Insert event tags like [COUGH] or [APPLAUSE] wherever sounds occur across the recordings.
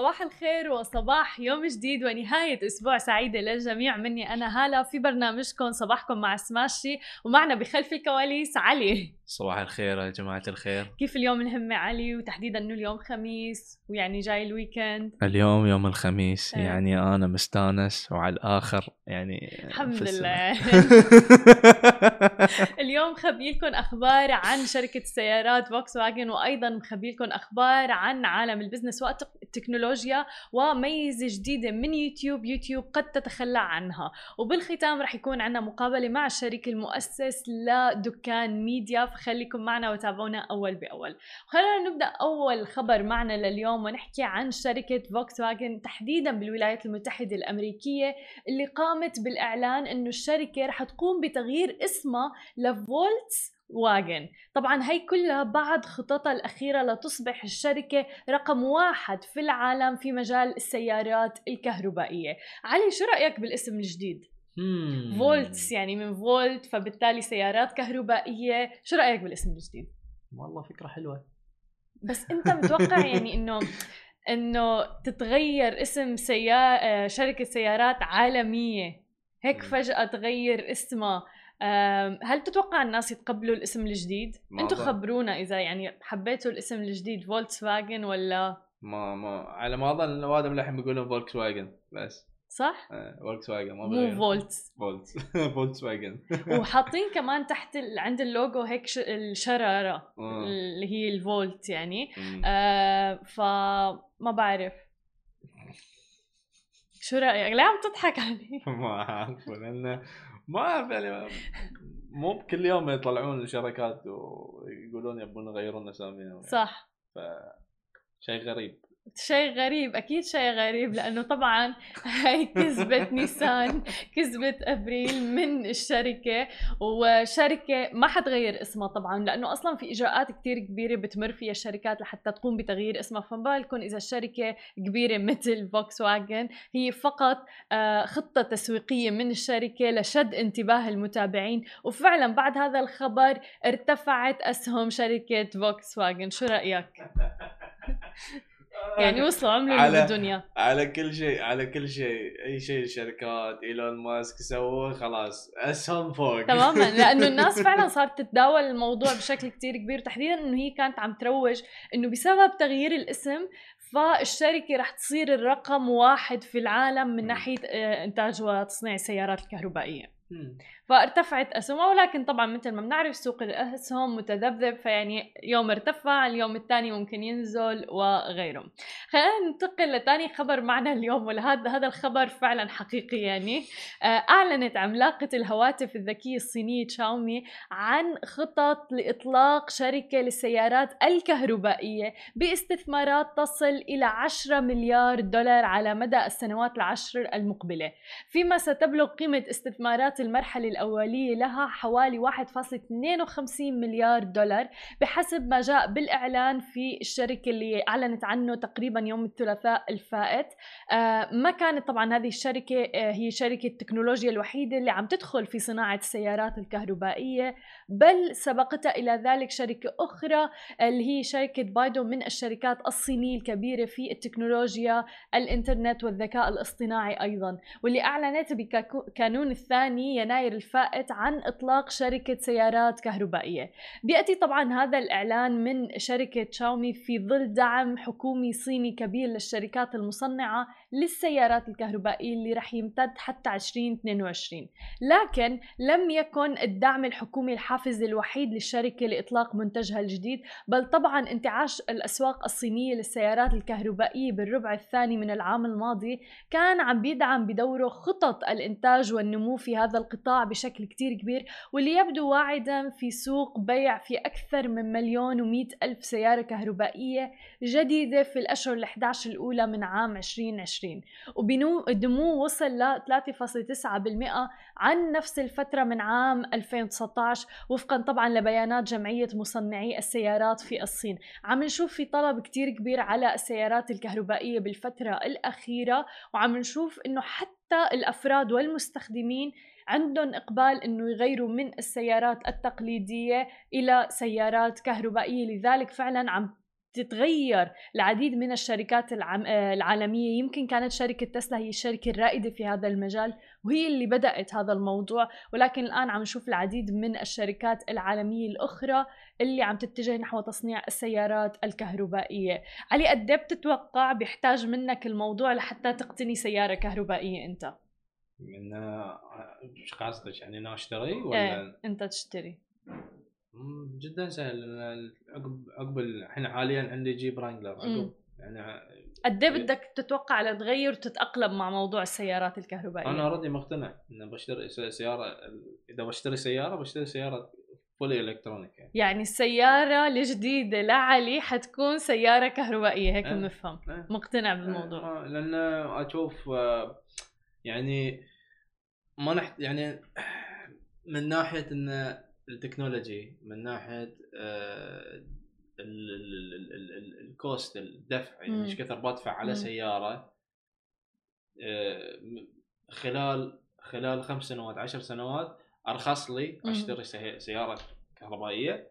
صباح الخير وصباح يوم جديد ونهاية أسبوع سعيدة للجميع. مني أنا هالة في برنامجكم صباحكم مع سماشي ومعنا بخلف الكواليس علي. صباح الخير يا جماعة الخير. كيف اليوم الهمة علي؟ وتحديدا إنه اليوم خميس ويعني جاي ال weekend. اليوم يوم الخميس إيه. يعني أنا مستانس وعلى الآخر يعني الحمد. لله. [LAUGHS] اليوم خبي لكم أخبار عن شركة السيارات فولكس واجن وأيضا مخبي لكم أخبار عن عالم ال business والتكنولوجيا وميزة جديدة من يوتيوب يوتيوب قد تتخلى عنها. وبالختام رح يكون عندنا مقابلة مع الشريك المؤسس لدكان ميديا فخليكم معنا وتابعونا أول بأول. خلينا نبدأ أول خبر معنا لليوم ونحكي عن شركة فولكس واجن تحديدا بالولايات المتحدة الأمريكية اللي قامت بالإعلان إنه الشركة رح تقوم بتغيير اسمها لفولتس واجن. طبعا هي كلها بعد خططها الأخيرة لتصبح الشركة رقم واحد في العالم في مجال السيارات الكهربائية. علي شو رأيك بالاسم الجديد؟ فولتس يعني من فولت فبالتالي سيارات كهربائية. شو رأيك بالاسم الجديد؟ والله فكرة حلوة. بس أنت متوقع [LAUGHS] يعني إنه إنه تتغير اسم سيا... شركة سيارات عالمية؟ هيك. فجأة تغير اسمها. هل تتوقع الناس يتقبلوا الاسم الجديد؟ أظن. خبرونا إذا يعني حبيتوا الاسم الجديد فولتس واجن ولا ما ما على ما أظن الأوادم الحين بيقولون فولكس واجن بس صح؟ آه، فولكس واجن ما مو بغيروا. فولتس فولتس [LAUGHS] فولكس واجن [LAUGHS] وحاطين كمان تحت ال... عند اللوجو هيك ش... الشرارة آه. اللي هي الفولت يعني. آه فما بعرف شو رأيك؟ ليه عم تضحك علي؟ [LAUGHS] ما أعرف لأن ما أعرف يعني مو بكل يوم يطلعون الشركات ويقولون يبون يغيرون أساميهم صح. ف شيء غريب. شيء غريب أكيد شيء غريب لأنه طبعا هي كذبة نيسان كذبة أبريل من الشركة وشركة ما حتغير اسمها طبعا لأنه أصلا في إجراءات كتير كبيرة بتمر فيها الشركات لحتى تقوم بتغيير اسمها فما بالكم إذا الشركة كبيرة مثل فوكس واجن هي فقط آه، خطة تسويقية من الشركة لشد انتباه المتابعين وفعلا بعد هذا الخبر ارتفعت أسهم شركة فوكس واجن شو رأيك؟ [LAUGHS] يعني وصلوا عملوا على- اياه على كل شيء على كل شيء. أي شيء الشركات إيلون ماسك سووه خلاص أسهم فوق. تماما. [LAUGHS] لأنه الناس فعلا صارت تتداول الموضوع بشكل كتير كبير تحديدا إنه هي كانت عم تروج إنه بسبب تغيير الاسم فالشركة رح تصير الرقم واحد في العالم من. ناحية آه، إنتاج وتصنيع السيارات الكهربائية. فارتفعت أسهمها ولكن طبعا مثل ما بنعرف سوق الأسهم متذبذب فيعني يوم ارتفع اليوم الثاني ممكن ينزل وغيره خلينا ننتقل لثاني خبر معنا اليوم وهذا هذا الخبر فعلا حقيقي يعني. آه، أعلنت عملاقة الهواتف الذكية الصينية شاومي عن خطط لإطلاق شركة للسيارات الكهربائية باستثمارات تصل إلى 10 مليار دولار على مدى السنوات العشر المقبلة. فيما ستبلغ قيمة استثمارات المرحلة الأولية لها حوالي 1.52 مليار دولار بحسب ما جاء بالإعلان في الشركة اللي أعلنت عنه تقريبا يوم الثلاثاء الفائت. آه، ما كانت طبعا هذه الشركة آه، هي شركة التكنولوجيا الوحيدة اللي عم تدخل في صناعة السيارات الكهربائية بل سبقتها إلى ذلك شركة أخرى اللي هي شركة بايدو من الشركات الصينية الكبيرة في التكنولوجيا الإنترنت والذكاء الاصطناعي أيضا. واللي أعلنت بكانون الثاني يناير الفائت عن إطلاق شركة سيارات كهربائية. بيأتي طبعا هذا الإعلان من شركة شاومي في ظل دعم حكومي صيني كبير للشركات المصنعة للسيارات الكهربائية اللي رح يمتد حتى 2022 لكن لم يكن الدعم الحكومي الحافز الوحيد للشركة لإطلاق منتجها الجديد بل طبعا انتعاش الأسواق الصينية للسيارات الكهربائية بالربع الثاني من العام الماضي كان عم بيدعم بدوره خطط الإنتاج والنمو في هذا القطاع بشكل كتير كبير واللي يبدو واعدا في سوق بيع في أكثر من مليون ومئة ألف سيارة كهربائية جديدة في الأشهر ال11 الأولى من عام 2020 وبنمو وصل ل 3.9% عن نفس الفترة من عام 2019 وفقا طبعا لبيانات جمعية مصنعي السيارات في الصين. عم نشوف في طلب كتير كبير على السيارات الكهربائية بالفترة الأخيرة وعم نشوف إنه حتى الأفراد والمستخدمين عندهم إقبال إنه يغيروا من السيارات التقليدية إلى سيارات كهربائية. لذلك فعلا عم تتغير العديد من الشركات العم... آه، العالمية. يمكن كانت شركة تسلا هي الشركة الرائدة في هذا المجال وهي اللي بدأت هذا الموضوع. ولكن الآن عم نشوف العديد من الشركات العالمية الأخرى اللي عم تتجه نحو تصنيع السيارات الكهربائية. علي قد إيه بتتوقع بيحتاج منك الموضوع لحتى تقتني سيارة كهربائية أنت؟ من إيش قصدك يعني أنا أشتري ولا؟ إيه أنت تشتري. جدا سهل عقب عقب الحين حاليا عندي جيب رانجلر. عقب يعني قد إيه بدك تتوقع لتغير وتتأقلم مع موضوع السيارات الكهربائية؟ أنا already مقتنع ان بشتري سيارة إذا بشتري سيارة بشتري سيارة fully electronic يعني يعني السيارة الجديدة لعلي حتكون سيارة كهربائية هيك إيه. بنفهم إيه. مقتنع بالموضوع آه، لأن أشوف آه، يعني ما نحت يعني من ناحية إن ال technology من ناحية آه، ال- ال- ال- ال- ال- الcost الدفع يعني. إيش كثر بدفع على. سيارة آه، خلال خلال خمس سنوات عشر سنوات أرخص لي. أشتري سي- سيارة كهربائية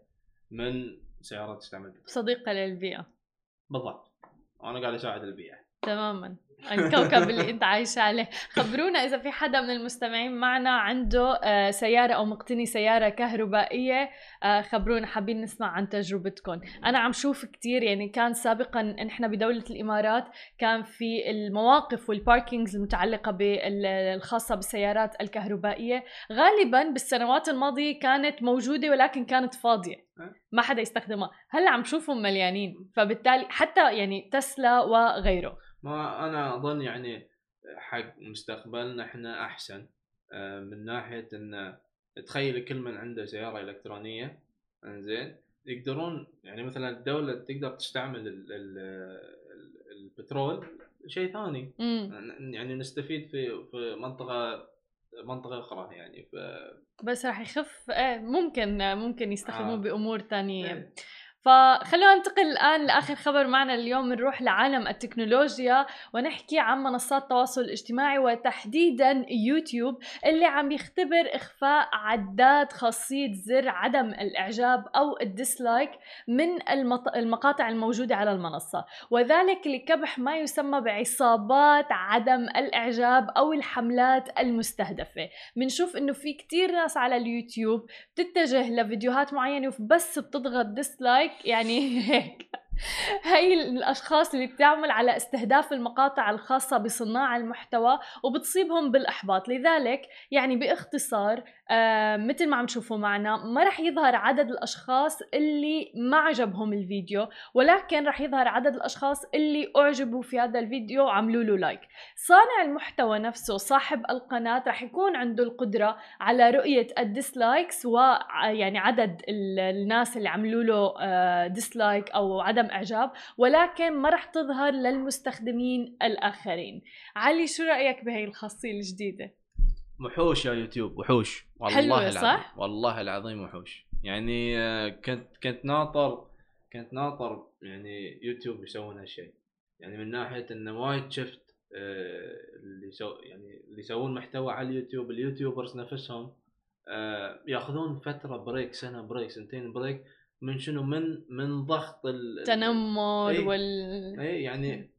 من سيارة تستعمل صديقة للبيئة بالضبط وأنا قاعد أساعد البيئة تماما الكوكب اللي انت عايش عليه. خبرونا إذا في حدا من المستمعين معنا عنده آه، سيارة أو مقتني سيارة كهربائية آه، خبرونا حابين نسمع عن تجربتكم أنا عم شوف كتير يعني كان سابقا نحن بدولة الإمارات كان في المواقف والباركينجز المتعلقة بالخاصة بالسيارات الكهربائية. غالبا بالسنوات الماضية كانت موجودة ولكن كانت فاضية. ما حدا يستخدمها. هلأ عم شوفهم مليانين. فبالتالي حتى يعني تسلا وغيره. ما أنا أظن يعني حق مستقبلنا إحنا أحسن آه، من ناحية إن تخيل كل من عنده سيارة إلكترونية إنزين يقدرون يعني مثلا الدولة تقدر تستعمل ال ال ال البترول شيء ثاني امم يعني نستفيد في في منطقة منطقة أخرى يعني ف بس راح يخف إيه ممكن ممكن يستخدموه آه. بأمور ثانية إيه. فخلونا ننتقل الآن لآخر خبر معنا اليوم نروح لعالم التكنولوجيا ونحكي عن منصات التواصل الاجتماعي وتحديدا يوتيوب اللي عم يختبر إخفاء عداد خاصية زر عدم الإعجاب أو ال dislike من المط... المقاطع الموجودة على المنصة. وذلك لكبح ما يسمى بعصابات عدم الإعجاب أو الحملات المستهدفة. بنشوف إنه في كتير ناس على اليوتيوب بتتجه لفيديوهات معينة وبس بتضغط ديسلايك يعني [LAUGHS] هيك. هي الأشخاص اللي بتعمل على استهداف المقاطع الخاصة بصناع المحتوى وبتصيبهم بالإحباط. لذلك يعني باختصار آه مثل ما عم تشوفوا معنا ما رح يظهر عدد الأشخاص اللي ما عجبهم الفيديو ولكن رح يظهر عدد الأشخاص اللي أعجبوا في هذا الفيديو وعملوا له like صانع المحتوى نفسه صاحب القناة رح يكون عنده القدرة على رؤية ال dislikes ويعني عدد ال- الناس اللي عملوا له آه، dislike أو عدم إعجاب ولكن ما رح تظهر للمستخدمين الآخرين. علي شو رأيك بهي الخاصية الجديدة؟ وحوش يا يوتيوب وحوش والله حلوة، العظيم صح؟ والله العظيم وحوش يعني آه، كنت كنت ناطر كنت ناطر يعني يوتيوب يسوون هالشيء يعني من ناحية إنه وايد شفت آه، اللي سو يعني اللي يسوون محتوى على اليوتيوب ال YouTubers نفسهم آه، ياخذون فترة break سنة break سنتين break من شنو من من ضغط ال- التنمر إيه. وال إي يعني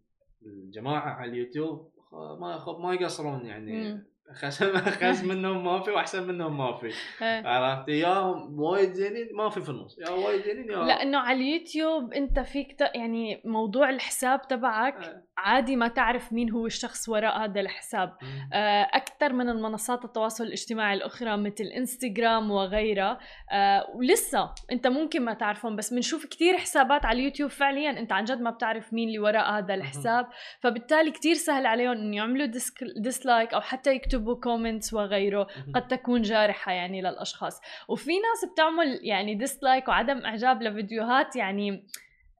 الجماعة على اليوتيوب ما ما يقصرون يعني مم. خس خس منهم ما في واحسن منهم ما في إيه. عرفت؟ يا وايد زينين ما في في النص. يا وايد زينين يا لأنه على اليوتيوب أنت فيك ت... يعني موضوع الحساب تبعك آه. عادي ما تعرف مين هو الشخص وراء هذا الحساب. آه، أكثر من المنصات التواصل الاجتماعي الأخرى مثل إنستغرام وغيرها. آه، ولسه أنت ممكن ما تعرفهم بس بنشوف كتير حسابات على اليوتيوب فعليا. أنت عن جد ما بتعرف مين اللي وراء هذا الحساب. فبالتالي كتير سهل عليهم أن يعملوا disl... dislike أو حتى يكتبوا comments وغيره. قد تكون جارحة يعني للأشخاص. وفي ناس بتعمل يعني dislike وعدم إعجاب لفيديوهات يعني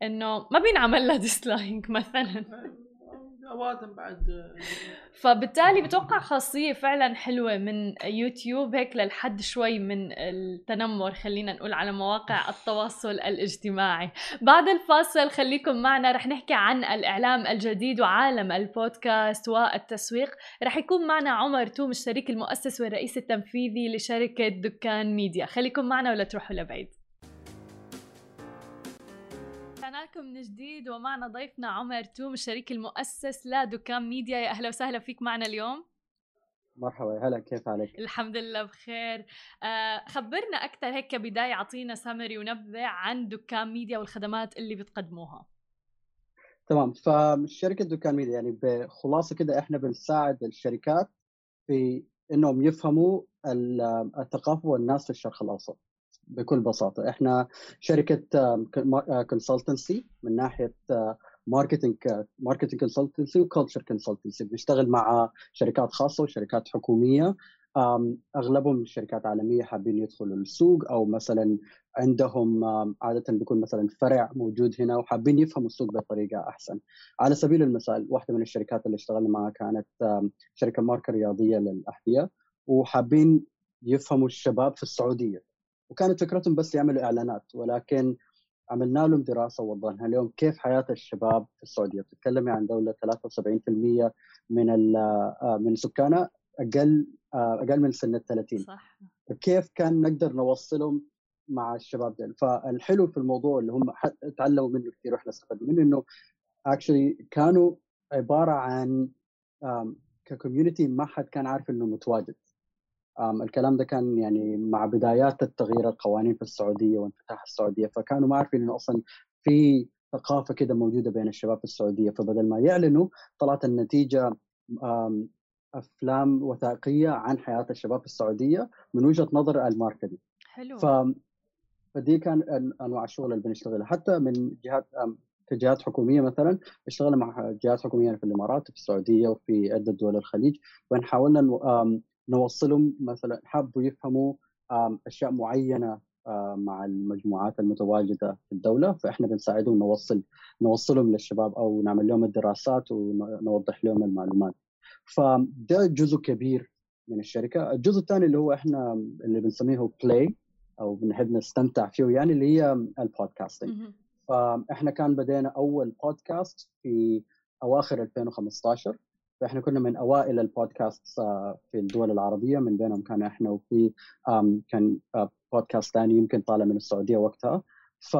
إنه ما بينعمل لها dislike [LAUGHS] مثلا. اوادم بعد. فبالتالي بتوقع خاصية فعلا حلوة من يوتيوب هيك للحد شوي من التنمر خلينا نقول على مواقع [LAUGHS] التواصل الاجتماعي. بعد الفاصل خليكم معنا رح نحكي عن الإعلام الجديد وعالم البودكاست والتسويق. رح يكون معنا عمر توم الشريك المؤسس والرئيس التنفيذي لشركة دكان ميديا. خليكم معنا ولا تروحوا لبعيد. رجعنا من جديد ومعنا ضيفنا عمر توم الشريك المؤسس لدكان ميديا. يا أهلا وسهلا فيك معنا اليوم. مرحبا هلا كيف حالك؟ الحمد لله بخير. آه خبرنا أكثر هيك كبداية أعطينا سمري ونبذة عن دكان ميديا والخدمات اللي بتقدموها. تمام فشركة دكان ميديا يعني بخلاصة كده إحنا بنساعد الشركات في إنهم يفهموا الثقافة والناس في الشرق الأوسط. بكل بساطة. إحنا شركة consultancy من ناحية marketing marketing consultancy و culture consultancy بنشتغل مع شركات خاصة وشركات حكومية. أغلبهم شركات عالمية حابين يدخلوا السوق أو مثلا عندهم عادة بيكون مثلا فرع موجود هنا وحابين يفهموا السوق بطريقة أحسن. على سبيل المثال واحدة من الشركات اللي اشتغلنا معها كانت شركة ماركة رياضية للأحذية وحابين يفهموا الشباب في السعودية. وكانت فكرتهم بس يعملوا إعلانات ولكن عملنا لهم دراسة ووضحنا لهم كيف حياة الشباب في السعودية. بتتكلمي عن دولة 73% من من سكانها أقل أقل من سن ال 30 صح. كيف كان نقدر نوصلهم مع الشباب دول فالحلو في الموضوع اللي هم تعلموا منه كثير وإحنا استفدنا منه إنه actually كانوا عبارة عن ك community ما حد كان عارف إنه متواجد. الكلام ده كان يعني مع بدايات التغيير القوانين في السعودية وانفتاح السعودية فكانوا ما عارفين إنه أصلا في ثقافة كده موجودة بين الشباب في السعودية فبدل ما يعلنوا طلعت النتيجة أفلام وثائقية عن حياة الشباب في السعودية من وجهة نظر الماركتينج. حلو. ف فدي كان أنواع الشغل اللي بنشتغلها. حتى من جهات كجهات حكومية مثلا اشتغلنا مع جهات حكومية في الإمارات في السعودية وفي عدة دول الخليج وين حاولنا نوصلهم مثلا حبوا يفهموا أشياء معينة مع المجموعات المتواجدة في الدولة فإحنا بنساعدهم نوصل نوصلهم للشباب أو نعمل لهم الدراسات ونوضح لهم المعلومات. فده جزء كبير من الشركة. الجزء الثاني اللي هو إحنا اللي بنسميه بلاي أو بنحب نستمتع فيه يعني اللي هي البودكاستنج فاحنا كان بدينا أول بودكاست في أواخر 2015 فإحنا كنا من أوائل البودكاست آه، في الدول العربية. من بينهم كان إحنا وفي كان بودكاست ثاني يمكن طالع من السعودية وقتها. ف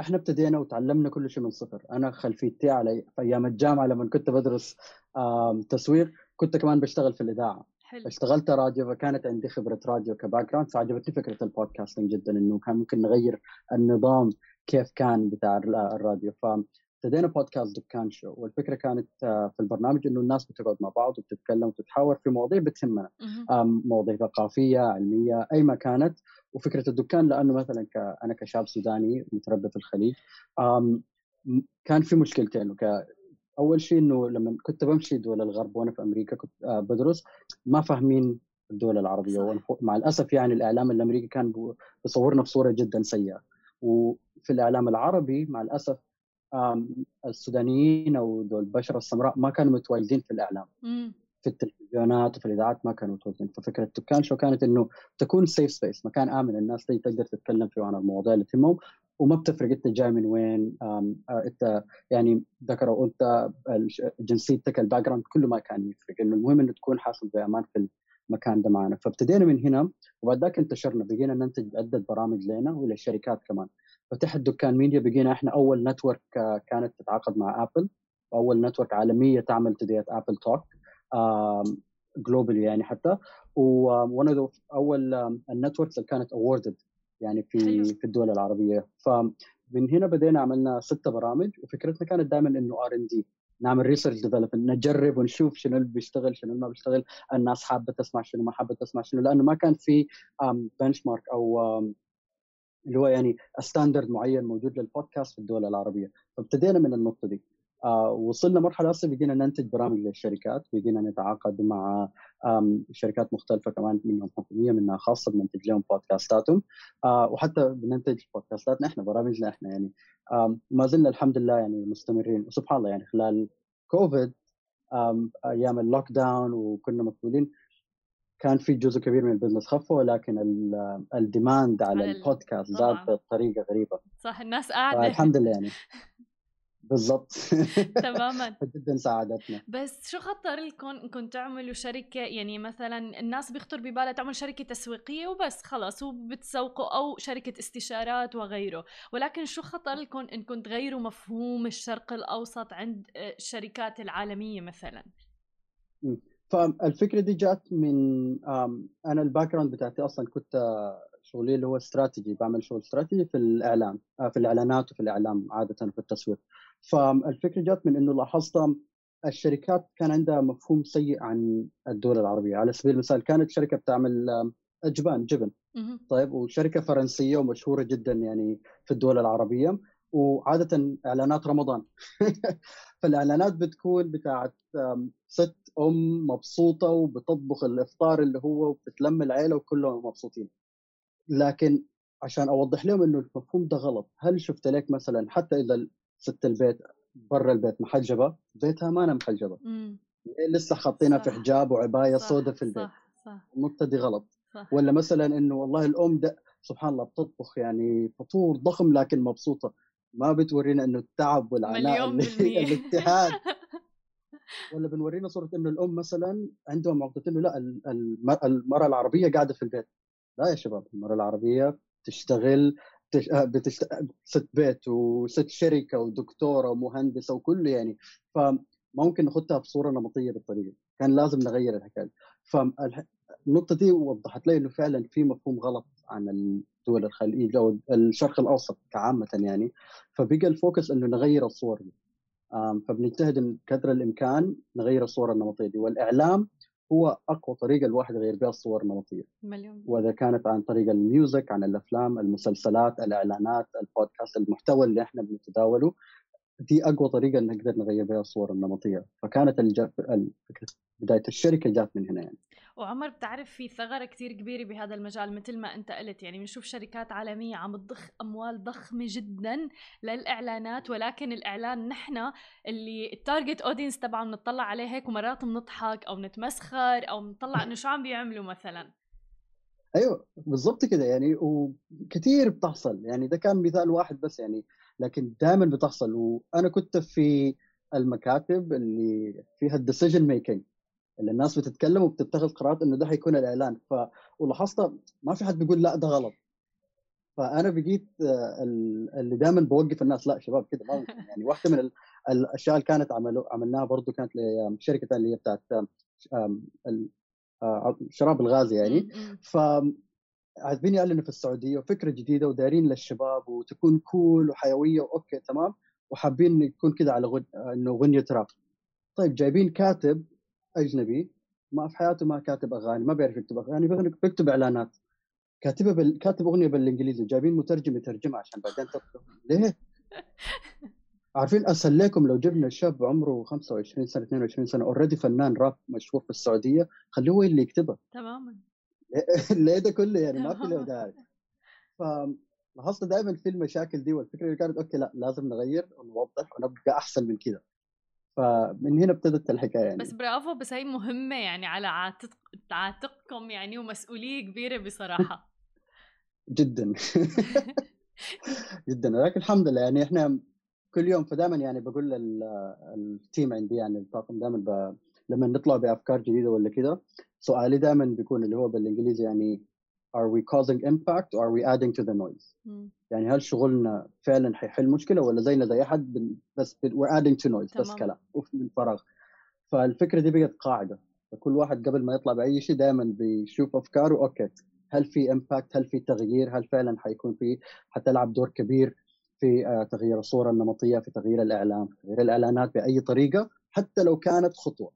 إحنا ابتدينا وتعلمنا كل شيء من صفر. أنا خلفيتي على في أيام الجامعة لما كنت بدرس تسويق كنت كمان بشتغل في الإذاعة. حلو. اشتغلت راديو فكانت عندي خبرة راديو ك background فعجبتني فكرة ال podcasting جدا إنه كان ممكن نغير النظام كيف كان بتاع الراديو. ف ابتدينا بودكاست دكان شو والفكرة كانت آه، في البرنامج إنه الناس بتقعد مع بعض وبتتكلم وتتحاور في مواضيع بتهمنا. مواضيع ثقافية علمية أي ما كانت. وفكرة الدكان لأنه مثلا أنا كشاب سوداني متربى في الخليج كان في مشكلتين. أول شيء إنه لما كنت بمشي دول الغرب وأنا في أمريكا كنت آه، بدرس ما فاهمين الدول العربية. مع الأسف يعني الإعلام الأمريكي كان بيصورنا بصورة جدا سيئة. وفي الإعلام العربي مع الأسف السودانيين أو دول البشرة السمراء ما كانوا متواجدين في الإعلام في التلفزيونات وفي الإذاعات ما كانوا متواجدين. ففكرة دكان شو كانت؟ إنه تكون safe space مكان آمن الناس تيجي تقدر تتكلم فيه عن المواضيع اللي تهمهم وما بتفرق أنت جاي من وين أنت يعني ذكروا أنت جنسيتك ال background كله ما كان يفرق. إنه المهم إنه تكون حاسس بأمان في المكان ده معنا فابتدينا من هنا وبعد ذاك انتشرنا بقينا ننتج عده برامج لنا وللشركات كمان. فتحت دكان ميديا بقينا إحنا أول network كانت تتعاقد مع آبل وأول network عالمية تعمل تديات آبل توك globally يعني حتى. وأنا أول ال networks اللي كانت awarded يعني في في الدول العربية. فمن هنا بدينا عملنا ستة برامج وفكرتنا كانت دائما إنه R and D نعمل research development نجرب ونشوف شنو اللي بيشتغل شنو اللي ما بيشتغل الناس حابة تسمع شنو ما حابة تسمع شنو لأنه ما كان في benchmark أو اللي هو يعني standard معين موجود للبودكاست في الدول العربية. فابتدينا من النقطة دي. آه وصلنا مرحلة أصلا بقينا ننتج برامج للشركات بقينا نتعاقد مع شركات مختلفة كمان منهم حكومية منها خاصة بننتج لهم بودكاستاتهم آه وحتى بننتج بودكاستاتنا إحنا برامجنا إحنا يعني. ما زلنا الحمد لله يعني مستمرين. وسبحان الله يعني خلال كوفيد أيام ال lockdown وكنا مقفولين كان في جزء كبير من ال business خف ولكن ال demand على البودكاست زاد بطريقة غريبة. صح الناس قاعدة. الحمد لله يعني. [LAUGHS] بالضبط. تماما. [LAUGHS] جدا ساعدتنا. بس شو خطر لكم انكم تعملوا شركة؟ يعني مثلا الناس بيخطر ببالها تعمل شركة تسويقية وبس خلص وبتسوقوا أو شركة استشارات وغيره. ولكن شو خطر لكم انكم تغيروا مفهوم الشرق الأوسط عند الشركات العالمية مثلا؟ فالفكرة دي جات من أنا ال background بتاعتي أصلا كنت شغلي اللي هو استراتيجي بعمل شغل استراتيجي في الإعلام آه، في الإعلانات وفي الإعلام عادة في التسويق فالفكرة جات من إنه لاحظت الشركات كان عندها مفهوم سيء عن الدول العربية. على سبيل المثال كانت شركة بتعمل اجبان جبن. طيب وشركة فرنسية ومشهورة جدا يعني في الدول العربية وعادة إعلانات رمضان. [LAUGHS] فالإعلانات بتكون بتاعت ست أم مبسوطة وبتطبخ الإفطار اللي هو وبتتلم العيلة وكلهم مبسوطين. لكن عشان أوضح لهم إنه المفهوم ده غلط. هل شفت لك مثلا حتى إذا ست البيت برا البيت محجبة بيتها ما أنا محجبة. مم. لسه حاطينها في حجاب وعباية سوداء في البيت. صح صح. النقطة دي غلط. صح. ولا مثلا إنه والله الأم ده سبحان الله بتطبخ يعني فطور ضخم لكن مبسوطة. ما بتورينا إنه التعب والعناء [LAUGHS] الاجتهاد ولا بنورينا صورة إنه الأم مثلا عندهم عقدة إنه لا المرأة العربية قاعدة في البيت. لا يا شباب المرأة العربية تشتغل تش... آه، بتشت... ست بيت وست شركة ودكتورة ومهندسة وكله يعني. فممكن ناخذها بصورة نمطية بالطريقة. كان لازم نغير الحكاية. فالنقطه دي وضحت لي إنه فعلا في مفهوم غلط عن دول الخليج أو الشرق الأوسط كعامه يعني. فبقى ال focus إنه نغير الصور دي. فبنجتهد قدر الإمكان نغير الصور النمطية دي. والإعلام هو أقوى طريقة الواحد يغير بها الصور النمطية. مليون وإذا كانت عن طريق ال music عن الأفلام المسلسلات الإعلانات البودكاست المحتوى اللي إحنا بنتداوله دي أقوى طريقة نقدر نغير بها الصور النمطية. فكانت بداية الشركة جات من هنا يعني. وعمر بتعرف في ثغرة كثير كبيرة بهذا المجال مثل ما أنت قلت. يعني بنشوف شركات عالمية عم تضخ أموال ضخمة جدا للإعلانات ولكن الإعلان نحن اللي ال target audience تبعه بنطلع عليه هيك ومرات بنضحك أو بنتمسخر أو بنطلع إنه شو عم بيعملوا مثلا. أيوه بالضبط كده يعني وكثير بتحصل يعني ده كان مثال واحد بس يعني لكن دائما بتحصل. وأنا كنت في المكاتب اللي فيها ال decision making اللي الناس بتتكلم وبتتخذ قرارات إنه ده حيكون الإعلان. ف ولاحظت ما في حد بيقول لا ده غلط. فأنا بقيت آه، اللي دائما بوقف الناس لا شباب كده ما يعني واحدة من الأشياء اللي كانت عملناها برضه كانت لشركة اللي هي بتاعت آه، الغازي يعني. ف عايزين يعلنوا في السعودية وفكره جديدة ودايرين للشباب وتكون cool وحيوية و okay تمام؟ وحابين يكون كده على غد... إنه غنية راب طيب جايبين كاتب أجنبي ما في حياته ما كاتب أغاني ما بيعرف يكتب أغاني بيكتب إعلانات. كاتبه بال... كاتب أغنية بالإنجليزي جايبين مترجم يترجمها عشان بعدين تطلع. ليه؟ [LAUGHS] عارفين اسهل لكم لو جبنا شاب عمره 25 سنة 22 سنة اوريدي فنان راب مشهور في السعودية خليه هو اللي يكتبها تماما. [LAUGHS] ليه ده كله يعني ما في له داعي فلاحظت دائما في المشاكل دي والفكرة اللي كانت okay لا لازم نغير ونوضح ونبقى أحسن من كذا فمن هنا ابتدت الحكاية يعني. بس برافو بس هي مهمة يعني على عاتق عاتقكم يعني ومسؤولية كبيرة بصراحة. [LAUGHS] جدا. [LAUGHS] جدا ولكن الحمد لله يعني إحنا كل يوم فدائما يعني بقول ال team عندي يعني الطاقم دائما ب... لما نطلع بأفكار جديدة ولا كده سؤالي دائما بيكون اللي هو بالإنجليزي يعني are we causing impact or are we adding to the noise? م. يعني هل شغلنا فعلا حيحل مشكلة ولا زينا زي أحد بس we're adding to noise تمام. بس كلام من فراغ. فالفكرة دي بقت قاعدة. فكل واحد قبل ما يطلع بأي شيء دائما بيشوف أفكاره okay هل في impact هل في تغيير؟ هل فعلا حيكون في حتلعب دور كبير؟ في آه، تغيير الصورة النمطية في تغيير الإعلام في تغيير الإعلانات بأي طريقة حتى لو كانت خطوة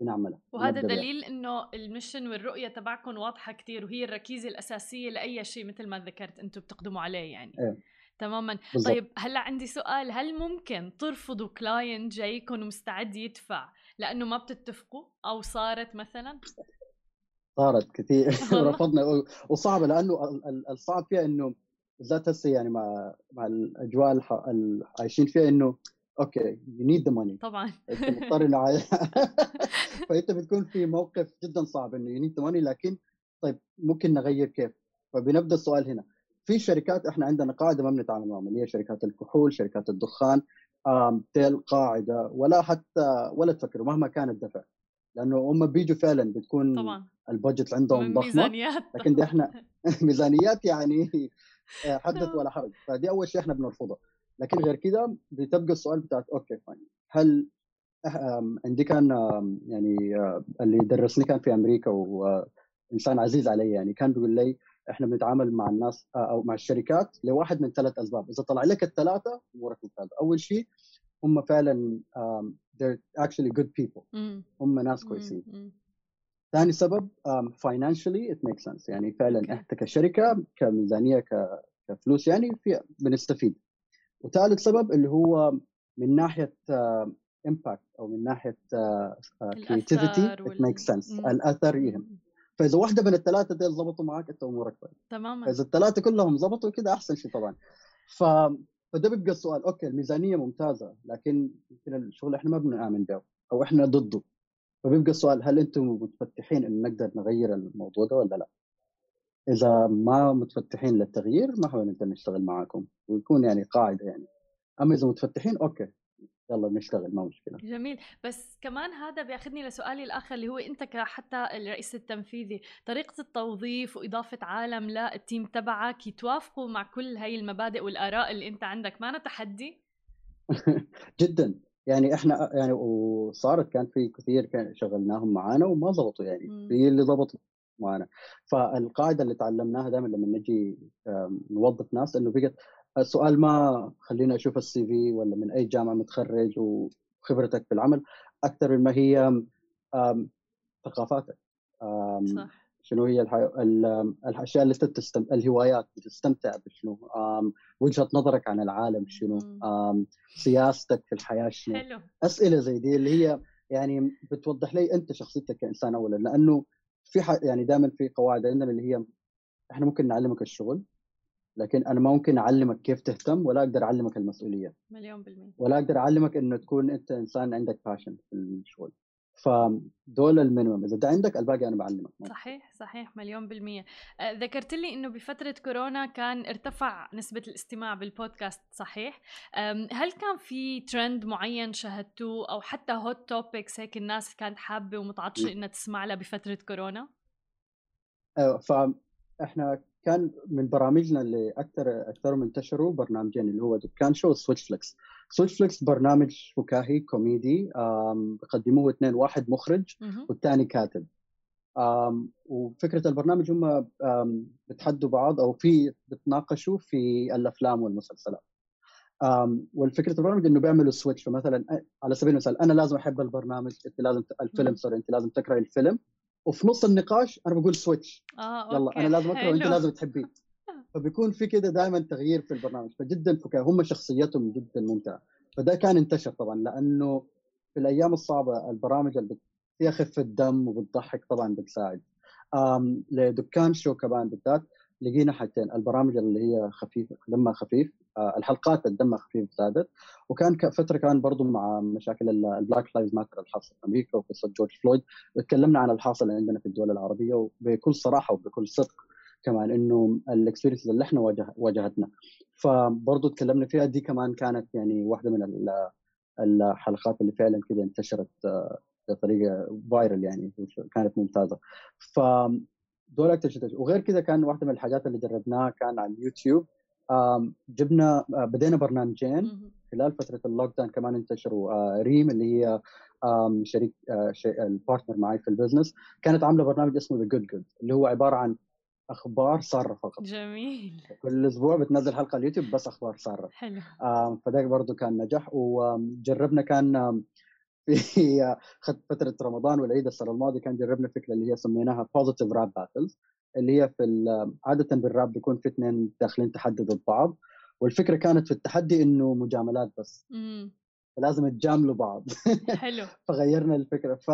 بنعملها وهذا دليل إنه المشن والرؤية تبعكم واضحة كثير وهي الركيزة الأساسية لأي شيء مثل ما ذكرت أنتم بتقدموا عليه يعني. إيه. تماما. بالزبط. طيب هلأ عندي سؤال هل ممكن ترفضوا كلاينت جايكم ومستعد يدفع لأنه ما بتتفقوا؟ أو صارت مثلا؟ صارت كثير. [LAUGHS] [LAUGHS] رفضنا وصعبة لأنه الصعب فيها إنه بالذات هسه يعني مع مع الأجواء اللي عايشين فيها إنه okay you need the money طبعا. أنت مضطر إنه [LAUGHS] فأنت بتكون في موقف جدا صعب إنه you need the money لكن طيب ممكن نغير كيف؟ فبنبدا السؤال هنا. في شركات إحنا عندنا قاعدة ما بنتعامل معهم اللي هي شركات الكحول، شركات الدخان تظل قاعدة ولا حتى ولا تفكروا مهما كان الدفع. لأنه هم بيجوا فعلا بتكون طبعا. ال budget عندهم ضخمة ميزانيات. لكن دي إحنا [LAUGHS] [LAUGHS] ميزانيات يعني حدث ولا حرج. فدي أول شيء إحنا بنرفضه. لكن غير كده بتبقى السؤال بتاعت okay fine. هل عندي كان يعني اللي درسني كان في أمريكا وانسان عزيز علي يعني كان بيقول لي إحنا بنتعامل مع الناس أو مع الشركات لواحد من ثلاث أسباب. إذا طلع لك الثلاثة امورك ممتازه أول شيء هم فعلا they're actually good people. هم ناس كويسين. ثاني سبب um, financially it makes sense. يعني فعلا okay. انت كشركة كميزانية كفلوس يعني في بنستفيد. وثالث سبب اللي هو من ناحية impact uh, أو من ناحية creativity it makes sense الأثر يهم. فإذا واحدة من الثلاثة دي ظبطوا معك أنت أمورك كويس. تماما. فإذا الثلاثة كلهم ظبطوا كده أحسن شيء طبعا. ف فده بيبقى السؤال okay الميزانية ممتازة لكن يمكن الشغل إحنا ما بنآمن به أو إحنا ضده. فبيبقى السؤال هل أنتم متفتحين إن نقدر نغير الموضوع ده ولا لا؟ إذا ما متفتحين للتغيير ما حنقدر نشتغل معاكم ويكون يعني قاعدة يعني. أما إذا متفتحين okay. يلا نشتغل ما مشكلة. جميل. بس كمان هذا بياخذني لسؤالي الآخر اللي هو أنت كحتى الرئيس التنفيذي طريقة التوظيف وإضافة عالم لل team تبعك يتوافقوا مع كل هاي المبادئ والآراء اللي أنت عندك ما تحدي؟ [LAUGHS] جدا. يعني إحنا يعني وصارت كان في كثير كان شغلناهم معانا وما ضبطوا يعني في اللي ضبطوا معانا. فالقاعدة اللي تعلمناها دائما لما نجي نوظف ناس إنه بقت السؤال ما خلينا أشوف السي في ولا من أي جامعة متخرج وخبرتك في العمل أكثر مما هي ثقافاتك. صح. شنو هي الحي... الأشياء اللي تستم... الهوايات تستمتع بشنو؟ وجهة نظرك عن العالم شنو؟ سياستك في الحياة شنو؟ حلو. أسئلة زي دي اللي هي يعني بتوضح لي أنت شخصيتك كإنسان اولا لأنه في ح... يعني دائما في قواعد عندنا اللي هي إحنا ممكن نعلمك الشغل لكن أنا ممكن أعلمك كيف تهتم ولا أقدر أعلمك المسؤولية. مليون بالمية. ولا أقدر أعلمك إنه تكون أنت إنسان عندك passion في الشغل. فدول ال minimum. إذا ده عندك الباقي أنا بعلمك. صحيح صحيح مليون بالمية. آه، ذكرت لي إنه بفترة كورونا كان ارتفع نسبة الاستماع بالبودكاست صحيح. هل كان في ترند معين شاهدتوه؟ أو حتى hot topics هيك الناس كانت حابة ومتعطشة إنها تسمع لها بفترة كورونا؟ أيوة فاحنا كان من برامجنا اللي أكثر أكثر انتشروا برنامجين اللي هو دكان شو وسويتش فليكس سويتش فليكس برنامج فكاهي كوميدي بقدموه اثنين واحد مخرج والثاني كاتب. وفكرة البرنامج هم بتحدوا بعض أو في بتناقشوا في الأفلام والمسلسلات. والفكرة البرنامج إنه بيعملوا switch فمثلا على سبيل المثال أنا لازم أحب البرنامج أنت لازم الفيلم sorry أنت لازم تكره الفيلم. وفي نص النقاش أنا بقول switch آه يلا أنا لازم اكره وأنت لازم تحبيه. [LAUGHS] فبيكون في كده دائما تغيير في البرنامج. فجدا فكاهه هم شخصيتهم جدا ممتعة. فده كان انتشر طبعا لأنه في الأيام الصعبة البرامج اللي فيها خفه دم وبتضحك طبعا بتساعد لدكان show كمان بالذات لقينا حاجتين. البرامج اللي هي خفيفه دمها خفيف آه الحلقات الدمها خفيف زادت وكان فترة كمان برضو مع مشاكل ال Black Lives Matter الحاصل في أمريكا وقصة جورج فلويد. تكلمنا عن الحاصل عندنا في الدول العربية وبكل صراحة وبكل صدق كمان إنه ال experience اللي إحنا واجه واجهتنا. فبرضه تكلمنا فيها دي كمان كانت يعني واحدة من الحلقات اللي فعلا كده انتشرت آه، بطريقة viral يعني كانت ممتازة. ف دول أكثر وغير كذا كان واحدة من الحاجات اللي جربناها كان على اليوتيوب. جبنا آه، بدينا برنامجين خلال فترة ال lockdown كمان انتشروا. آه، ريم اللي هي شريك ال partner معي في ال business كانت عاملة برنامج اسمه The Good Good اللي هو عبارة عن أخبار سارة فقط. جميل. كل أسبوع بتنزل حلقة على اليوتيوب بس أخبار سارة. حلو. آه فده برضه كان نجح وجربنا كان [LAUGHS] في فترة رمضان والعيد السنة الماضية كان جربنا فكرة اللي هي سميناها positive rap battles اللي هي في عادة بالراب بيكون في اثنين داخلين تحدي ضد بعض والفكرة كانت في التحدي إنه مجاملات بس. مم. فلازم تجاملوا بعض. حلو. [LAUGHS] فغيرنا الفكرة. ف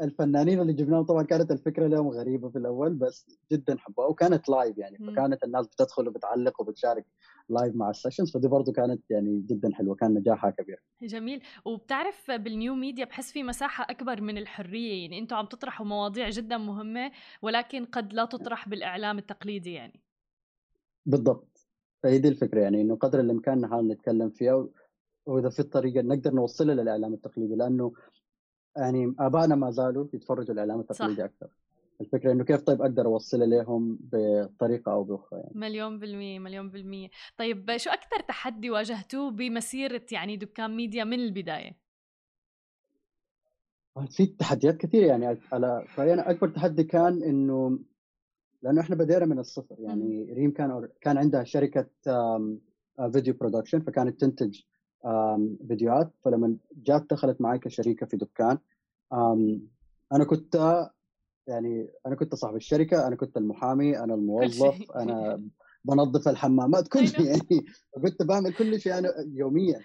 الفنانين اللي جبناهم طبعا كانت الفكرة لهم غريبة في الأول بس جدا حبوها. وكانت live يعني فكانت الناس بتدخل وبتعلق وبتشارك live مع ال sessions فدي برضه كانت يعني جدا حلوة كان نجاحها كبير. جميل. وبتعرف بالنيو ميديا بحس في مساحة أكبر من الحرية يعني أنتم عم تطرحوا مواضيع جدا مهمة ولكن قد لا تطرح بالإعلام التقليدي يعني. بالضبط. فهي دي الفكرة يعني إنه قدر الإمكان نحاول نتكلم فيها وإذا في طريقه نقدر نوصلها للإعلام التقليدي لأنه يعني آبائنا ما زالوا يتفرجوا الاعلام التقليدي صح. أكثر. الفكرة إنه كيف طيب أقدر اوصلها لهم بطريقة أو بأخرى يعني. مليون بالمية مليون بالمية. طيب شو أكثر تحدي واجهتوه بمسيرة يعني دكان ميديا من البداية؟ في تحديات كثيرة يعني. على رأيي أنا أكبر تحدي كان إنه لأنه إحنا بدينا من الصفر يعني. ريم كان كان عندها شركة video production فكانت تنتج فيديوهات. فلما جات دخلت معي كشريكة في دكان أنا كنت يعني أنا كنت صاحب الشركة أنا كنت المحامي أنا الموظف أنا بنظف الحمامات كل شيء [LAUGHS] يعني كنت بعمل كل شيء أنا يوميا.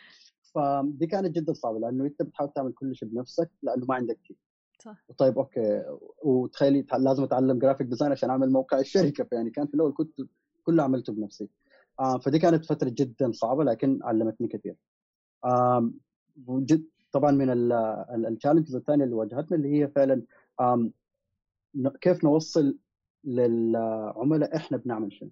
فدي كانت جدا صعبة لأنه أنت بتحاول تعمل كل شيء بنفسك لأنه ما عندك team صح. طيب okay. وتخيلي لازم أتعلم graphic design عشان أعمل موقع الشركة. فيعني كان في الأول كنت كله عملته بنفسي. آه فدي كانت فترة جدا صعبة لكن علمتني كثير. آه جد طبعا من ال challenges الثانية اللي واجهتنا اللي هي فعلا كيف نوصل للعملاء إحنا بنعمل شنو؟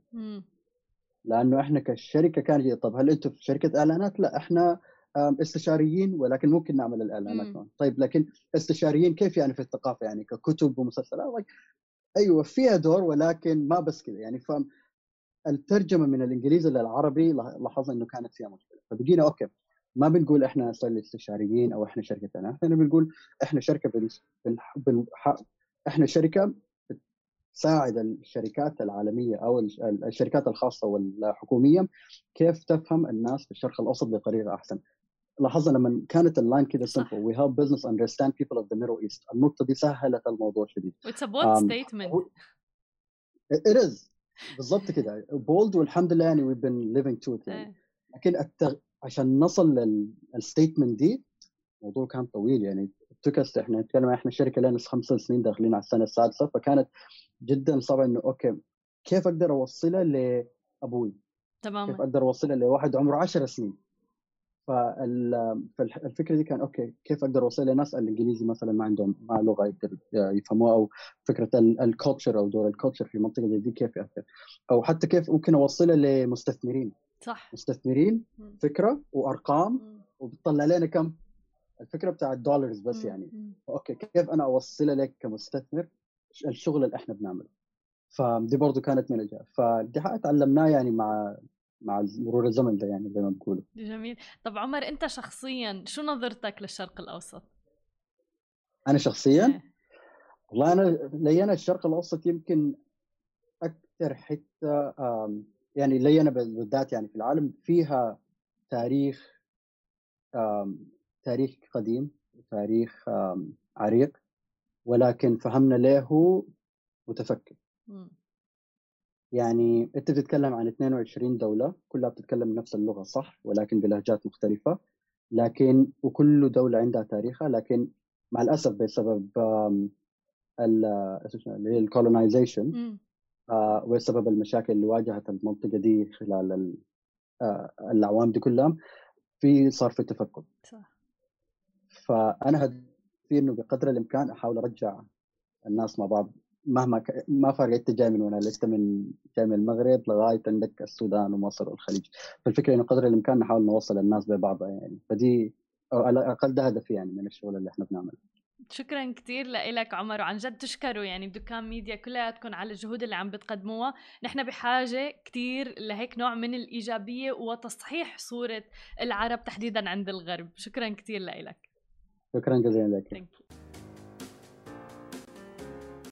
لأنه إحنا كشركة كان طب هل أنتم في شركة إعلانات؟ لا إحنا استشاريين ولكن ممكن نعمل الإعلانات كمان طيب لكن استشاريين كيف يعني في الثقافة؟ يعني ككتب ومسلسلات؟ أيوه فيها دور ولكن ما بس كذا يعني فهم الترجمة من الإنجليزي للعربي لاحظنا إنه كانت فيها مشكلة. فبقينا أوكي. ما بنقول إحنا صار استشاريين أو إحنا شركة اعلانات إحنا بنقول إحنا شركة بن... بن... بن... إحنا شركة تساعد الشركات العالمية أو الشركات الخاصة والحكومية كيف تفهم الناس في الشرق الأوسط بطريقة أحسن. لاحظنا لما كانت ال line كده simple we help business understand people of the Middle East النقطة دي سهلت الموضوع شديد. it's a bold statement it is بالضبط كده. bold والحمد لله يعني we been living to يعني. لكن التغ... عشان نصل لل statement دي الموضوع كان طويل يعني. توكست إحنا نتكلم إحنا شركة لنا خمس سنين داخلين على السنة السادسة فكانت جدا صعبة إنه okay كيف أقدر أوصلها لأبوي؟ تماما. كيف أقدر أوصلها لواحد عمره 10 سنين؟ فالفكرة دي كان okay كيف أقدر أوصلها؟ لناس الإنجليزي مثلا ما عندهم ما لغة يقدر يفهموها أو فكرة ال culture أو دور ال culture في منطقة زي دي كيف يأثر؟ أو حتى كيف ممكن أوصلها لمستثمرين. صح. مستثمرين فكرة وأرقام وبتطلع لنا كم؟ الفكرة بتاع الدولارز بس يعني. أوكي كيف أنا اوصلها لك كمستثمر الشغل اللي إحنا بنعمله؟ فدي برضه كانت من الجهة. فدي حاجة تعلمناها يعني مع مع مرور الزمن ده يعني زي ما بقولوا جميل. طب عمر أنت شخصيا شو نظرتك للشرق الأوسط؟ أنا شخصيا؟ إيه. والله أنا لي أنا الشرق الأوسط يمكن أكثر حتة يعني لي أنا بالذات يعني في العالم فيها تاريخ تاريخ قديم تاريخ عريق ولكن فهمنا له متفكر. يعني أنت بتتكلم عن 22 دولة كلها بتتكلم نفس اللغة صح ولكن بلهجات مختلفة. لكن وكل دولة عندها تاريخها لكن مع الأسف بسبب اللي هي الكولونايزيشن آه، وسبب المشاكل اللي واجهت المنطقة دي خلال آه، الأعوام دي كلها؟ في صار في تفكك. صح. فأنا هدفي إنه بقدر الإمكان أحاول أرجع الناس مع بعض مهما ك... ما فرق إنت جاي من وين انت من جاي من المغرب لغاية عندك السودان ومصر والخليج. فالفكرة إنه قدر الإمكان نحاول نوصل الناس ببعضها يعني. فدي أو على الأقل ده هدفي يعني من الشغل اللي إحنا بنعمله. شكرا كثير لك عمر وعن جد تشكروا يعني بدكان ميديا كلياتكم على الجهود اللي عم بتقدموها. نحن بحاجة كثير لهيك نوع من الإيجابية وتصحيح صورة العرب تحديدا عند الغرب. شكرا كثير لك شكرا جزيلا لك.